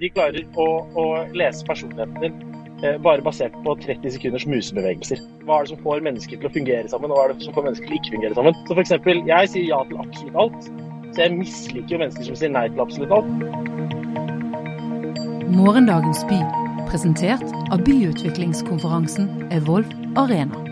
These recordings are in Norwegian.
de klarer å, å lese personligheten din eh, bare basert på 30 sekunders musebevegelser. Hva er det som får mennesker til å fungere sammen, og hva er det som får mennesker til å ikke fungere sammen? Så for eksempel, jeg sier ja til absolutt alt, så jeg misliker jo mennesker som sier nei til absolutt alt. Morgendagens by, presentert av byutviklingskonferansen Evolve Arena.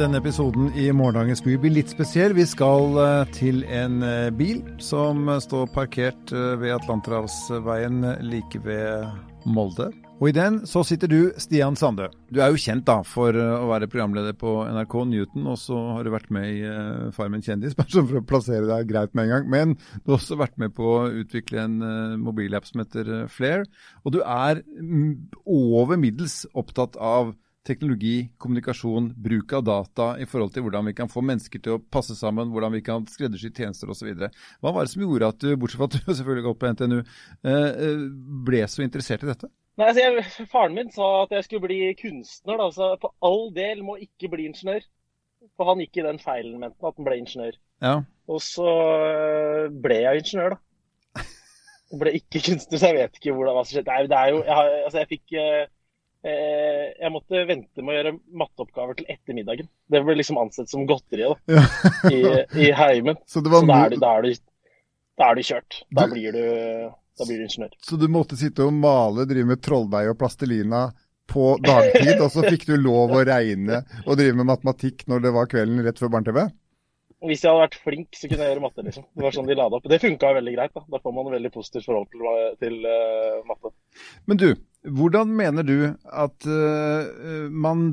Denne episoden i Morgendagens by blir litt spesiell. Vi skal eh, til en eh, bil som står parkert eh, ved Atlanterhavsveien like ved Molde. Og i den så sitter du, Stian Sande. Du er jo kjent da for å være programleder på NRK Newton, og så har du vært med i Farmen kjendis, bare sånn for å plassere deg greit med en gang. Men du har også vært med på å utvikle en mobilapp som heter Flair. Og du er mm, over middels opptatt av teknologi, kommunikasjon, bruk av data i forhold til hvordan vi kan få mennesker til å passe sammen, hvordan vi kan skreddersy tjenester osv. Hva var det som gjorde at du, bortsett fra at du selvfølgelig går på NTNU, eh, eh, ble så interessert i dette? Nei, altså jeg, Faren min sa at jeg skulle bli kunstner. Da, så på all del må ikke bli ingeniør. For han gikk i den feilen, mente at han ble ingeniør. Ja. Og så eh, ble jeg ingeniør, da. Jeg ble ikke kunstner, så jeg vet ikke hvordan, hva som skjedde. Nei, Det er jo, jeg, altså jeg fikk jeg måtte vente med å gjøre matteoppgaver til ettermiddagen. Det ble liksom ansett som godteri da, ja. i, i, heimen. Så, så da, er du, da, er du, da, er du, kjørt. Da du, blir du, da blir du ingeniør. Så du måtte sitte og male, drive med trolldeig og plastelina på dagtid, og så fikk du lov å regne og drive med matematikk når det var kvelden rett før barne-TV? Hvis jeg hadde vært flink, så kunne jeg gjøre matte. liksom. Det var sånn de la det opp. Det funka veldig greit. Da Da får man et veldig positivt forhold til, til uh, matte. Men du, hvordan mener du at uh, man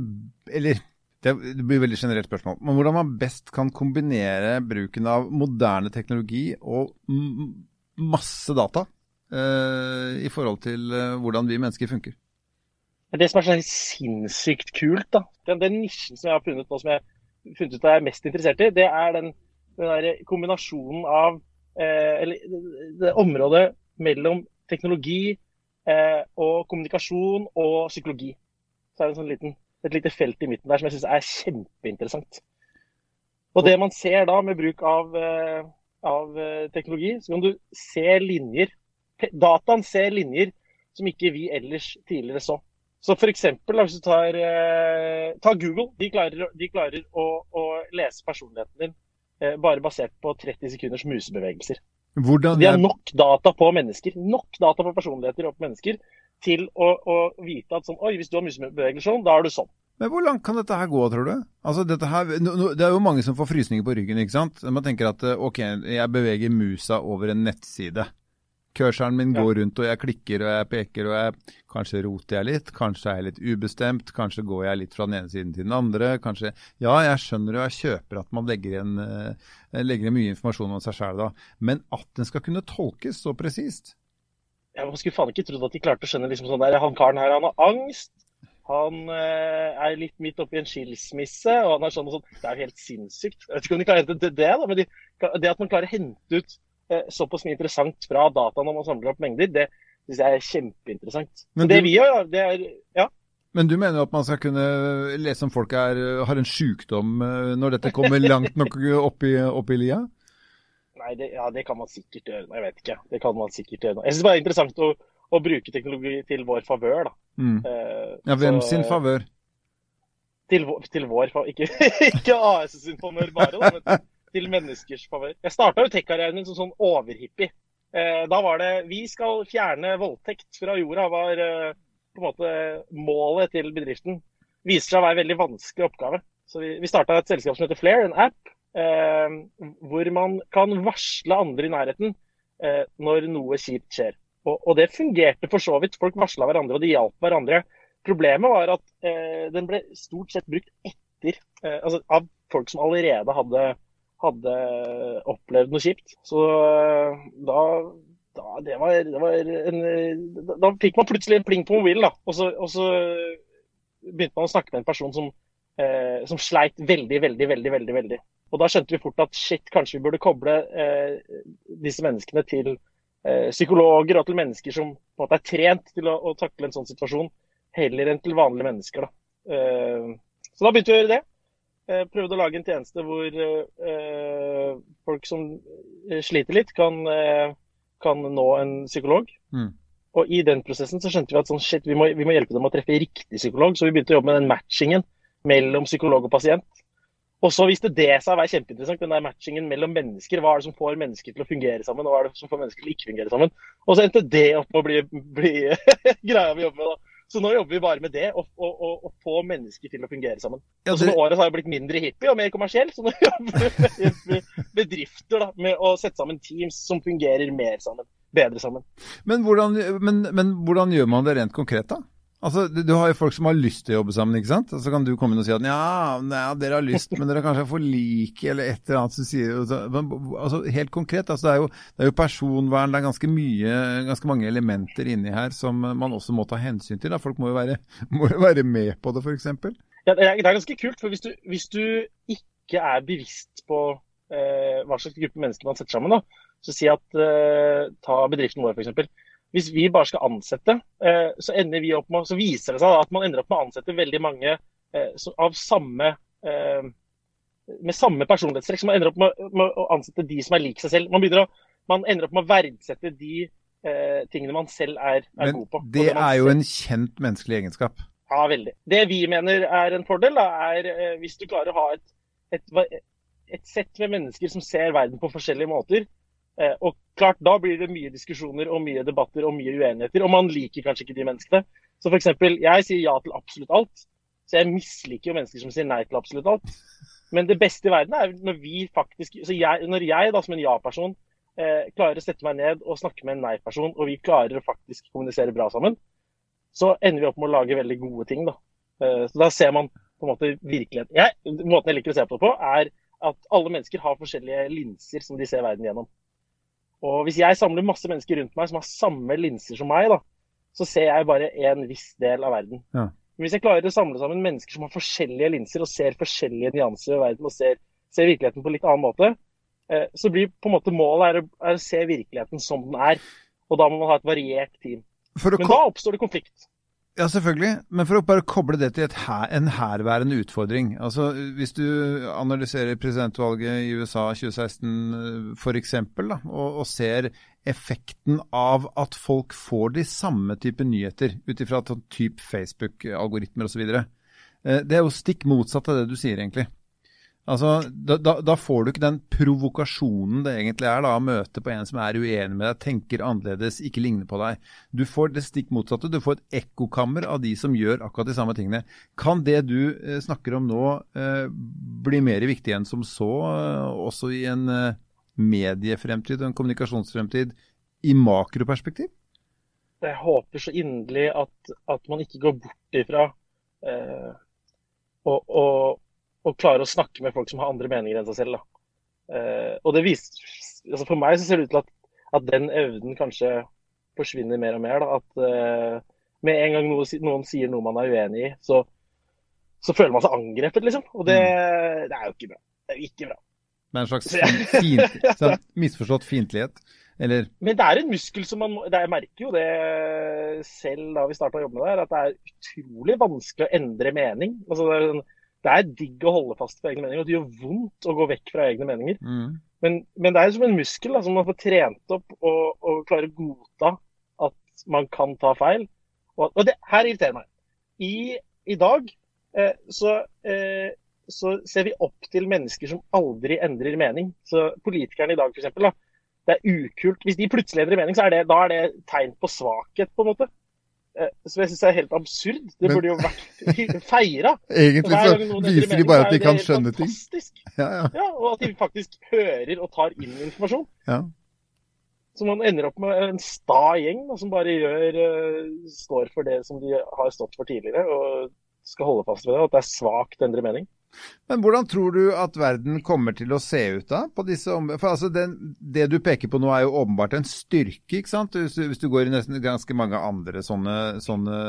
Eller det blir veldig generelt spørsmål. Men hvordan man best kan kombinere bruken av moderne teknologi og masse data uh, i forhold til hvordan vi mennesker funker? Det som er så sinnssykt kult, da. Den, den nisjen som jeg har funnet nå som jeg funnet ut at jeg er mest interessert i, det er den, den kombinasjonen av Eller det området mellom teknologi og kommunikasjon og psykologi. Så er det sånn liten, et lite felt i midten der som jeg syns er kjempeinteressant. Og det man ser da med bruk av, eh, av eh, teknologi, så kan du se linjer. Dataen ser linjer som ikke vi ellers tidligere så. Så f.eks. hvis du tar, eh, tar Google. De klarer, de klarer å, å, lese personligheten din eh, bare basert på 30 sekunders musebevegelser. Hvordan, Vi har nok data på mennesker, nok data på personligheter og på mennesker til å, å vite at sånn, oi, hvis du har musebevegelser sånn, da er du sånn. Men Hvor langt kan dette her gå, tror du? Altså, her, det er jo mange som får frysninger på ryggen. ikke sant? Man tenker at eh, ok, jeg beveger musa over en nettside. Curseren min går rundt, og jeg klikker og jeg peker, og jeg, kanskje roter jeg litt. Kanskje er jeg litt ubestemt. Kanskje går jeg litt fra den ene siden til den andre. Kanskje Ja, jeg skjønner og jeg kjøper at man legger igjen, uh, legger igjen mye informasjon om seg sjøl da. Men at den skal kunne tolkes så presist Jeg skulle faen ikke trodd at de klarte å skjønne liksom sånn der, han karen her, han har angst. Han eh, er litt midt oppi en skilsmisse, og han er sånn og sånn. Det er jo helt sinnssykt. Jeg vet ikke om de klarer det, det, det da, men de, det at man klarer å hente ut Eh, såpass mye interessant fra data når man samler opp mengder, det syns jeg er kjempeinteressant. Men det vi gjør, det er ja. Men du mener at man skal kunne lese om folk er, har en sykdom eh, når dette kommer langt nok opp i, opp i lia? Nei, det, ja, det kan man sikkert gjøre. Jeg vet ikke. Det kan man sikkert gjøre. Jeg syns det er interessant å, å, bruke teknologi til vår favør. Mm. Uh, ja, hvem så, sin favør? Til, til vår favør. Ikke, ikke AS sin favør bare, da, men til menneskers favør. Jeg starta jo tech-karrieren min som sånn overhippie. Eh, da var det 'vi skal fjerne voldtekt fra jorda', var eh, på en måte målet til bedriften. Viser seg å være en veldig vanskelig oppgave. Så vi, vi starta et selskap som heter Flair, en app eh, hvor man kan varsle andre i nærheten når noe kjipt skjer. Og, det fungerte for så vidt. Folk varsla hverandre, og de hjalp hverandre. Problemet var at eh, den ble stort sett brukt etter, altså av folk som allerede hadde hadde opplevd noe kjipt. Så eh, da, da, det var, det var en, da fikk man plutselig en pling på mobilen, da. Og så, og så begynte man å snakke med en person som, eh, som, sleit veldig, veldig, veldig, veldig. veldig. Og da skjønte vi fort at shit, kanskje vi burde koble eh, disse menneskene til eh, psykologer og til mennesker som på en måte er trent til å, å takle en sånn situasjon, heller enn til vanlige mennesker. Da. Eh, så da begynte vi å gjøre det. Eh, prøvde å lage en tjeneste hvor eh, folk som eh, sliter litt, kan kan nå en psykolog. Mm. Og i den prosessen så skjønte vi at sånn, shit, vi må, vi må hjelpe dem å treffe riktig psykolog. Så vi begynte å jobbe med den matchingen mellom psykolog og pasient. Og så viste det seg å være kjempeinteressant, den der matchingen mellom mennesker. Hva er det som får mennesker til å fungere sammen, og hva er det som får mennesker til å ikke fungere sammen. Og så endte det opp med å bli, bli greia vi jobber med. da. Så nå jobber vi bare med det, å få mennesker til å fungere sammen. Ja, det- med året har jeg blitt mindre hippie og mer kommersiell, så nå jobber vi med bedrifter da, med å sette sammen teams som fungerer mer sammen. Bedre sammen. Men hvordan, men, men hvordan gjør man det rent konkret, da? Altså, du, du har jo folk som har lyst til å jobbe sammen, ikke sant? Og så kan du komme inn og si at ja, nei, dere har lyst, men dere kanskje er for like, eller et eller annet som sier så- men, altså, Helt konkret, altså, det, er jo, det er jo personvern, det er ganske mye, ganske mange elementer inni her som man også må ta hensyn til. Da. Folk må jo være, må jo være med på det, f.eks. Ja, det er ganske kult, for hvis du, hvis du ikke er bevisst på eh, hva slags gruppe mennesker man setter sammen, da, så si at eh, ta bedriften vår f.eks. Hvis vi bare skal ansette, eh, så, ender vi opp med, så viser det seg at man ender opp med å ansette veldig mange eh, av samme eh, med samme personlighetstrekk. Så man ender opp med, med å ansette de som er lik seg selv. Man, å, man ender opp med å verdsette de tingene man selv er, er god på. Men det man er jo en kjent menneskelig egenskap. ja, veldig. Det vi mener er en fordel, da, er hvis du klarer å ha et, et, et sett med mennesker som ser verden på forskjellige måter. Eh, og klart, Da blir det mye diskusjoner og mye debatter og mye uenigheter. Og man liker kanskje ikke de menneskene. Så f.eks. jeg sier ja til absolutt alt. Så jeg misliker jo mennesker som sier nei til absolutt alt. Men det beste i verden er når vi faktisk så jeg, Når jeg da som en ja-person eh, klarer å sette meg ned og snakke med en nei-person, og vi klarer å faktisk kommunisere bra sammen, så ender vi opp med å lage veldig gode ting. Da. Eh, Så da ser man på en måte virkeligheten. Jeg, måten jeg liker å se på det på, er at alle mennesker har forskjellige linser som de ser verden gjennom. Og hvis jeg samler masse mennesker rundt meg som har samme linser som meg, da, så ser jeg bare en viss del av verden. Ja. Men hvis jeg klarer å samle sammen mennesker som har forskjellige linser og ser forskjellige nyanser ved verden og ser, ser virkeligheten på en litt annen måte, eh, så blir på en måte målet er å, er å se virkeligheten som den er. Og da må man ha et variert team. Men da oppstår det konflikt. Ja, selvfølgelig. Men for å bare koble det til her, en herværende utfordring. Altså, Hvis du analyserer presidentvalget i USA 2016 f.eks., og, og ser effekten av at folk får de samme type nyheter ut ifra sånn type Facebook-algoritmer osv. Eh, Det er jo stikk motsatt av det du sier, egentlig. Altså, da, da, da får du ikke den provokasjonen det egentlig er da, å møte på en som er uenig med deg, tenker annerledes, ikke ligner på deg. Du får det stikk motsatte. Du får et ekkokammer av de som gjør akkurat de samme tingene. Kan det du eh, snakker om nå eh, bli mer viktig enn som så, eh, også i en eh, mediefremtid og en kommunikasjonsfremtid i makroperspektiv? jeg håper så inderlig at, at man ikke går bort ifra eh, å, å, klare å snakke med folk som har andre meninger enn seg selv. Eh, og det viser, altså For meg så ser det ut til at, at den evnen kanskje forsvinner mer og mer. Da. At uh, med en gang noe, noen sier noe man er uenig i, så, så føler man seg angrepet, liksom. Og det, det er jo ikke bra. Det er jo ikke bra. Det er en slags fin, fin, sånn misforstått fiendtlighet? Eller Men det er en muskel som man det, Jeg merker jo det selv da vi starta å jobbe med det at det er utrolig vanskelig å endre mening. Altså, det, er, sånn- det er digg å holde fast på egne meninger, og det gjør vondt å gå vekk fra egne meninger. mm. Men, men det er som en muskel da, som man får trent opp og, og klarer å godta at man kan ta feil. Og, og det her irriterer meg. I, i dag eh, så, eh, så ser vi opp til mennesker som aldri endrer mening. Så politikerne i dag, f.eks. Da, det er ukult. Hvis de plutselig endrer mening, så er det, da er det tegn på svakhet, på en måte. Eh, Som jeg syns er helt absurd. Det burde jo vært feira. Egentlig så viser de bare at de kan skjønne ting. Ja, ja. Ja, og at de faktisk hører og tar inn informasjon. ja. Så man ender opp med en sta gjeng da, som bare gjør, eh, står for det som de har stått for tidligere, og skal holde fast ved det. At det er svakt å endre mening. Men hvordan tror du at verden kommer til å se ut da? på disse. For altså den, Det du peker på nå er jo åpenbart en styrke. ikke sant? Hvis du, hvis du går i nesten ganske mange andre sånne, sånne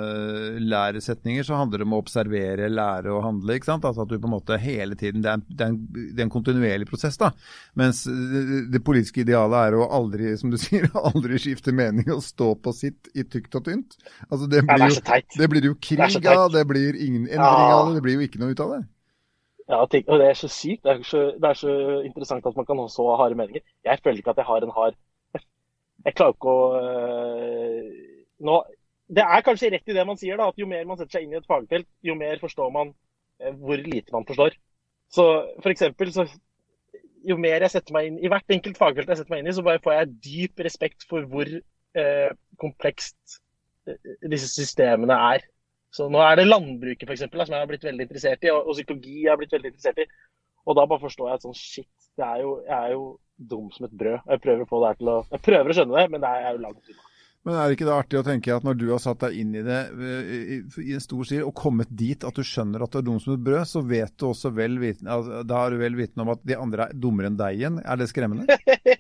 læresetninger, så handler det om å observere, lære og handle. ikke sant? Altså At du på en måte hele tiden Det er det er en, det er en kontinuerlig prosess. da. Mens det, det politiske idealet er å aldri som du sier, aldri skifte mening og stå på sitt i tykt og tynt. Altså Det blir jo, det blir jo krig av, det blir ingen endring av det. Det blir jo ikke noe ut av det. Ja, og Det er så sykt. Det er så, det er så interessant at man kan ha så harde meninger. Jeg føler ikke at jeg har en hard jeg, klarer ikke å øh, nå, Det er kanskje rett i det man sier, da, at jo mer man setter seg inn i et fagfelt, jo mer forstår man øh, hvor lite man forstår. Så for eksempel, så jo mer jeg setter meg inn i hvert enkelt fagfelt jeg setter meg inn i, så bare får jeg dyp respekt for hvor eh, komplekst eh, disse systemene er. Så Nå er det landbruket for eksempel, som jeg har blitt veldig interessert i, og, og psykologi jeg har blitt veldig interessert i. Og da bare forstår jeg at sånn shit, er jo, jeg er jo dum som et brød. Jeg prøver å det å Jeg prøver å skjønne det, men det er jo langt unna. Men er det ikke det artig å tenke at når du har satt deg inn i det i, en stor stil og kommet dit at du skjønner at du er dum som et brød, så vet du også vel vitende, altså, da har du vel vitende om at de andre er dummere enn deg igjen? Er det skremmende?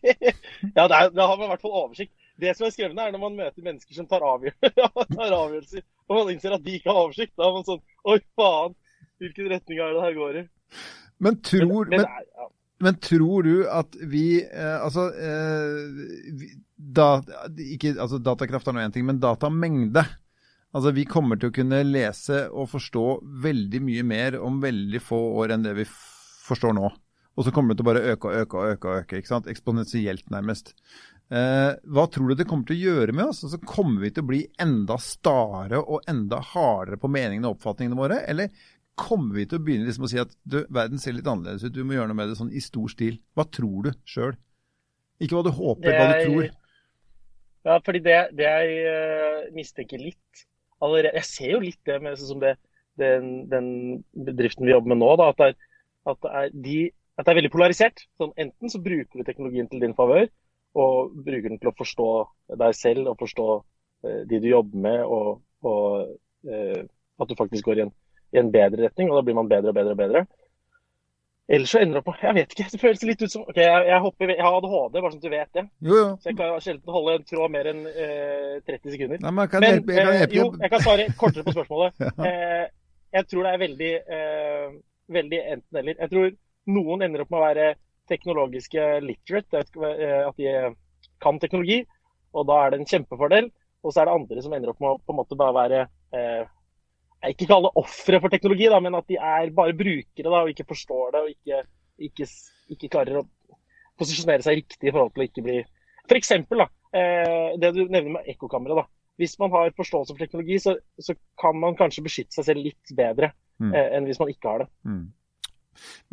ja, det har man i hvert fall oversikt. Det som er skremmende, er når man møter mennesker som tar, avgjør tar avgjørelser, og man innser at de ikke har oversikt. Da er man sånn Oi, faen! Hvilken retning er det her går i? Men tror, men, men, ja. men tror du at vi eh, Altså eh, vi, da, ikke, altså Datakraft er nå én ting, men datamengde. Altså Vi kommer til å kunne lese og forstå veldig mye mer om veldig få år enn det vi forstår nå. Og så kommer det til å bare øke og øke og øke. og øke, ikke sant? Eksponentielt, nærmest. Eh, hva tror du det kommer til å gjøre med oss? Altså, kommer vi til å bli enda stare og enda hardere på meningene og oppfatningene våre? Eller kommer vi til å begynne liksom å si at du, verden ser litt annerledes ut, du må gjøre noe med det sånn i stor stil? Hva tror du sjøl? Ikke hva du håper, hva du tror. Ja, fordi det, det jeg uh, mistenker litt allerede Jeg ser jo litt det med sånn som det, den, den, bedriften vi jobber med nå, da, at, det er, at, det er de, at, det er, veldig polarisert. Sånn, enten så bruker du teknologien til din favør, og bruker den til å forstå deg selv og forstå uh, de du jobber med, og, og uh, at du faktisk går i en, i en bedre retning, og da blir man bedre og bedre og bedre. Ellers så ender det opp med Jeg vet ikke. Det føles litt ut som OK, jeg, jeg, hopper, jeg har ADHD, bare sånn at du vet det. Jo, jo. Så jeg klarer sjelden holde en tråd mer enn eh, 30 sekunder. Nei, men, kan men hjelpe, jeg kan hjelpe. Eh, jo, jeg kan svare kortere på spørsmålet. ja. eh, jeg tror det er veldig, eh, veldig enten-eller. Jeg tror noen ender opp med å være teknologiske literate, eh, at de kan teknologi. Og da er det en kjempefordel. Og så er det andre som ender opp med å på en måte bare være eh, jeg ikke kalle ofre for teknologi, da, men at de er bare brukere da, og ikke forstår det og ikke, ikke, ikke, klarer å posisjonere seg riktig i forhold til å ikke bli F.eks. Eh, det du nevner med ekkokamera. Hvis man har forståelse for teknologi, så, så, kan man kanskje beskytte seg selv litt bedre mm. eh, enn hvis man ikke har det. Mm.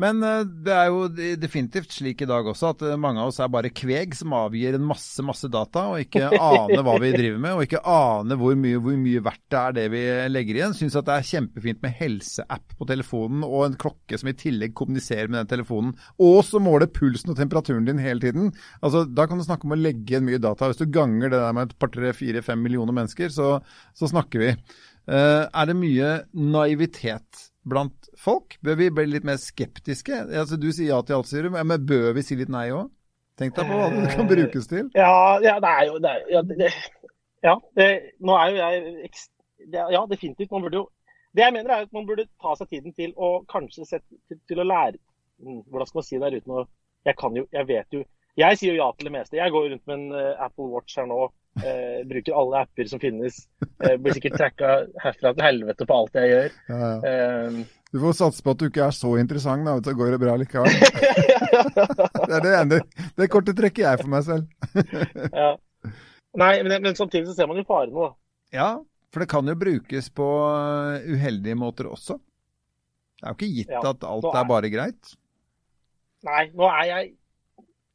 Men eh, det er jo definitivt slik i dag også at eh, mange av oss er bare kveg som avgir en masse masse data, og ikke aner hva vi driver med, og ikke aner hvor mye, hvor mye verdt det er det vi legger igjen. Syns at det er kjempefint med helseapp på telefonen og en klokke som i tillegg kommuniserer med den telefonen, og som måler pulsen og temperaturen din hele tiden. Altså, Da kan du snakke om å legge igjen mye data. Hvis du ganger det der med et par, tre, fire, fem millioner mennesker, så, så snakker vi. Uh, er det mye naivitet blant folk? Bør vi bli litt mer skeptiske? Altså, du sier ja til alt, sier du, men bør vi si litt nei òg? Tenk deg på hva det kan brukes til. Ja, ja det er jo det er, ja, det, ja det, nå er jo jeg Ja, definitivt. Man burde jo Det jeg mener er at man burde ta seg tiden til å kanskje sette, til, til å lære hmm, Hvordan skal man si det her uten å Jeg kan jo Jeg vet jo Jeg sier jo ja til det meste. Jeg går rundt med en uh, Apple Watch her nå Eh, bruker alle apper som finnes. Eh, blir sikkert tracka herfra til helvete på alt jeg gjør. Ja, ja. Um, du får satse på at du ikke er så interessant, da, så går det bra likevel. det er det ene. Det kortet trekker jeg for meg selv. ja. Nei, men, men, samtidig så ser man jo farene, da. Ja, for det kan jo brukes på eh, uheldige måter også. Det er jo ikke gitt ja, at alt er, er bare greit. Nei, nå er jeg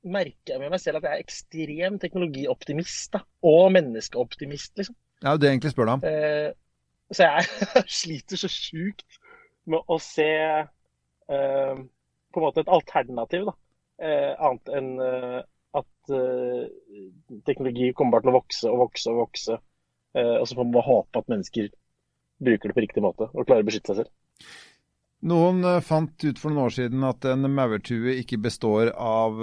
merker jeg med meg selv at jeg er ekstrem teknologioptimist. da, Og menneskeoptimist, liksom. Ja, det egentlig spør du om. Eh, så jeg sliter så sjukt med å se eh, på en måte et alternativ, da. Eh, annet enn eh, at eh, teknologi kommer bare til å vokse og vokse og vokse. Eh, og så får man håpe at mennesker bruker det på riktig måte og klarer å beskytte seg selv. Noen eh, fant ut for noen år siden at en maurtue ikke består av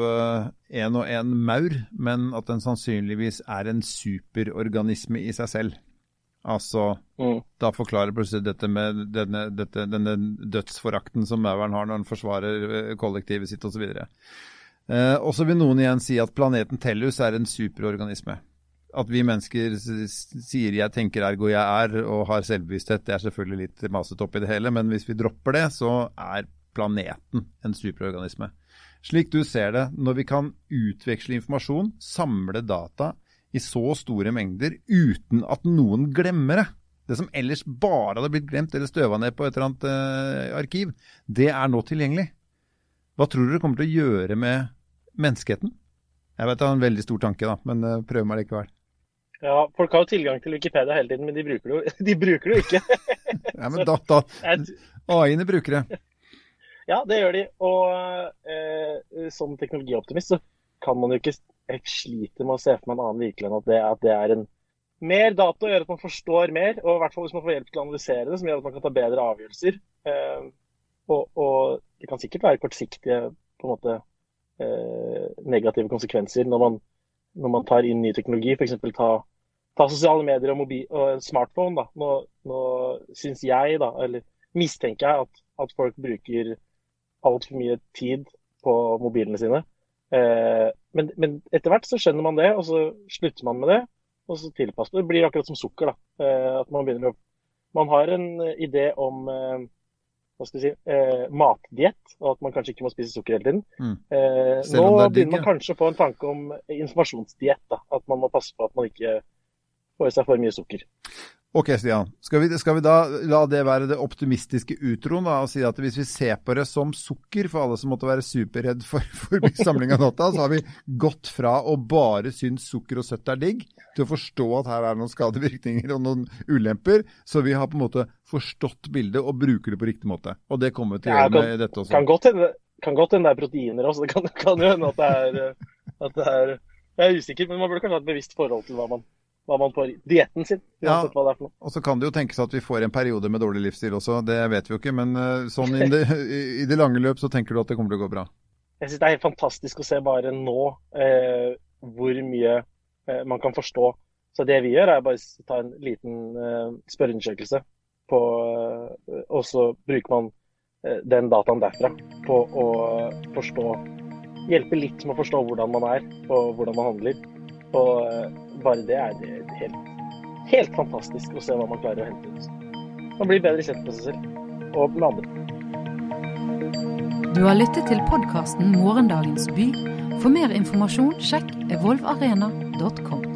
én og én maur, men at den sannsynligvis er en superorganisme i seg selv. Altså, mm. Da forklarer plutselig dette med denne, dette, denne dødsforakten som mauren har når han forsvarer eh, kollektivet sitt osv. Eh, og så vil noen igjen si at planeten Tellus er en superorganisme at vi mennesker sier 'jeg tenker ergo jeg er' og har selvbevissthet, det er selvfølgelig litt masete oppi det hele, men hvis vi dropper det, så er planeten en superorganisme. Slik du ser det, når vi kan utveksle informasjon, samle data i så store mengder uten at noen glemmer det. Det som ellers bare hadde blitt glemt eller støva ned på et eller annet eh, arkiv, det er nå tilgjengelig. Hva tror dere kommer til å gjøre med menneskeheten? Jeg vet det er en veldig stor tanke, da, men uh, prøv meg likevel. Ja, Folk har jo tilgang til Wikipedia hele tiden, men de bruker det jo, de bruker det jo ikke. ja, men da, da AI-ene bruker det. Ja, det gjør de. Og eh, som teknologioptimist så kan man jo ikke Jeg sliter med å se for meg en annen virkelighet enn at det, at det er en mer data gjør at man forstår mer, og i hvert fall hvis man får hjelp til å analysere det, som gjør at man kan ta bedre avgjørelser. Eh, og, og, det kan sikkert være kortsiktige på en måte eh, negative konsekvenser når man, når man, tar inn ny teknologi. F.eks. Ta, ta sosiale medier og, mobil, og smartphone. Da. Nå, nå syns jeg, da, eller mistenker jeg, at, at folk bruker altfor mye tid på mobilene sine. Eh, men, men, etter hvert så skjønner man det, og så slutter man med det og så tilpasser det. Det blir akkurat som sukker. da. Eh, at Man begynner å... Man har en eh, idé om eh, hva skal si, eh, matdiett, og at man kanskje ikke må spise sukker hele tiden. Mm. Eh, nå begynner man kanskje å få en tanke om informasjonsdiett. At man må passe på at man ikke får i seg for mye sukker. Ok, Stian. Skal vi, skal vi, da la det være det optimistiske utroen da, og si at hvis vi ser på det som sukker, for alle som måtte være superredd for, for samling av natta, så har vi gått fra å bare synes sukker og søtt er digg, til å forstå at her er noen skadevirkninger og noen ulemper. Så vi har på en måte forstått bildet og bruker det på riktig måte. Og det kommer vi til å gjøre med dette også. Kan godt hende, kan godt hende det er proteiner også. Det kan, kan jo hende at det er, at det er Jeg er usikker, men man burde kanskje ha et bevisst forhold til hva man hva man får dietten sin. Ja, og så kan det jo tenkes at vi får en periode med dårlig livsstil også, det vet vi jo ikke. Men uh, sånn i det, i det, lange løp så tenker du at det kommer til å gå bra? Jeg syns det er helt fantastisk å se bare nå eh, hvor mye eh, man kan forstå. Så det vi gjør, er bare å ta en liten eh, spørreundersøkelse, eh, og så bruker man eh, den dataen derfra på å forstå Hjelpe litt med å forstå hvordan man er og hvordan man handler. Og bare det er det helt, helt fantastisk å se hva man klarer å hente ut. Man blir bedre kjent med seg selv og med andre. Du har lyttet til podkasten 'Morgendagens by'. For mer informasjon sjekk evolvarena.com.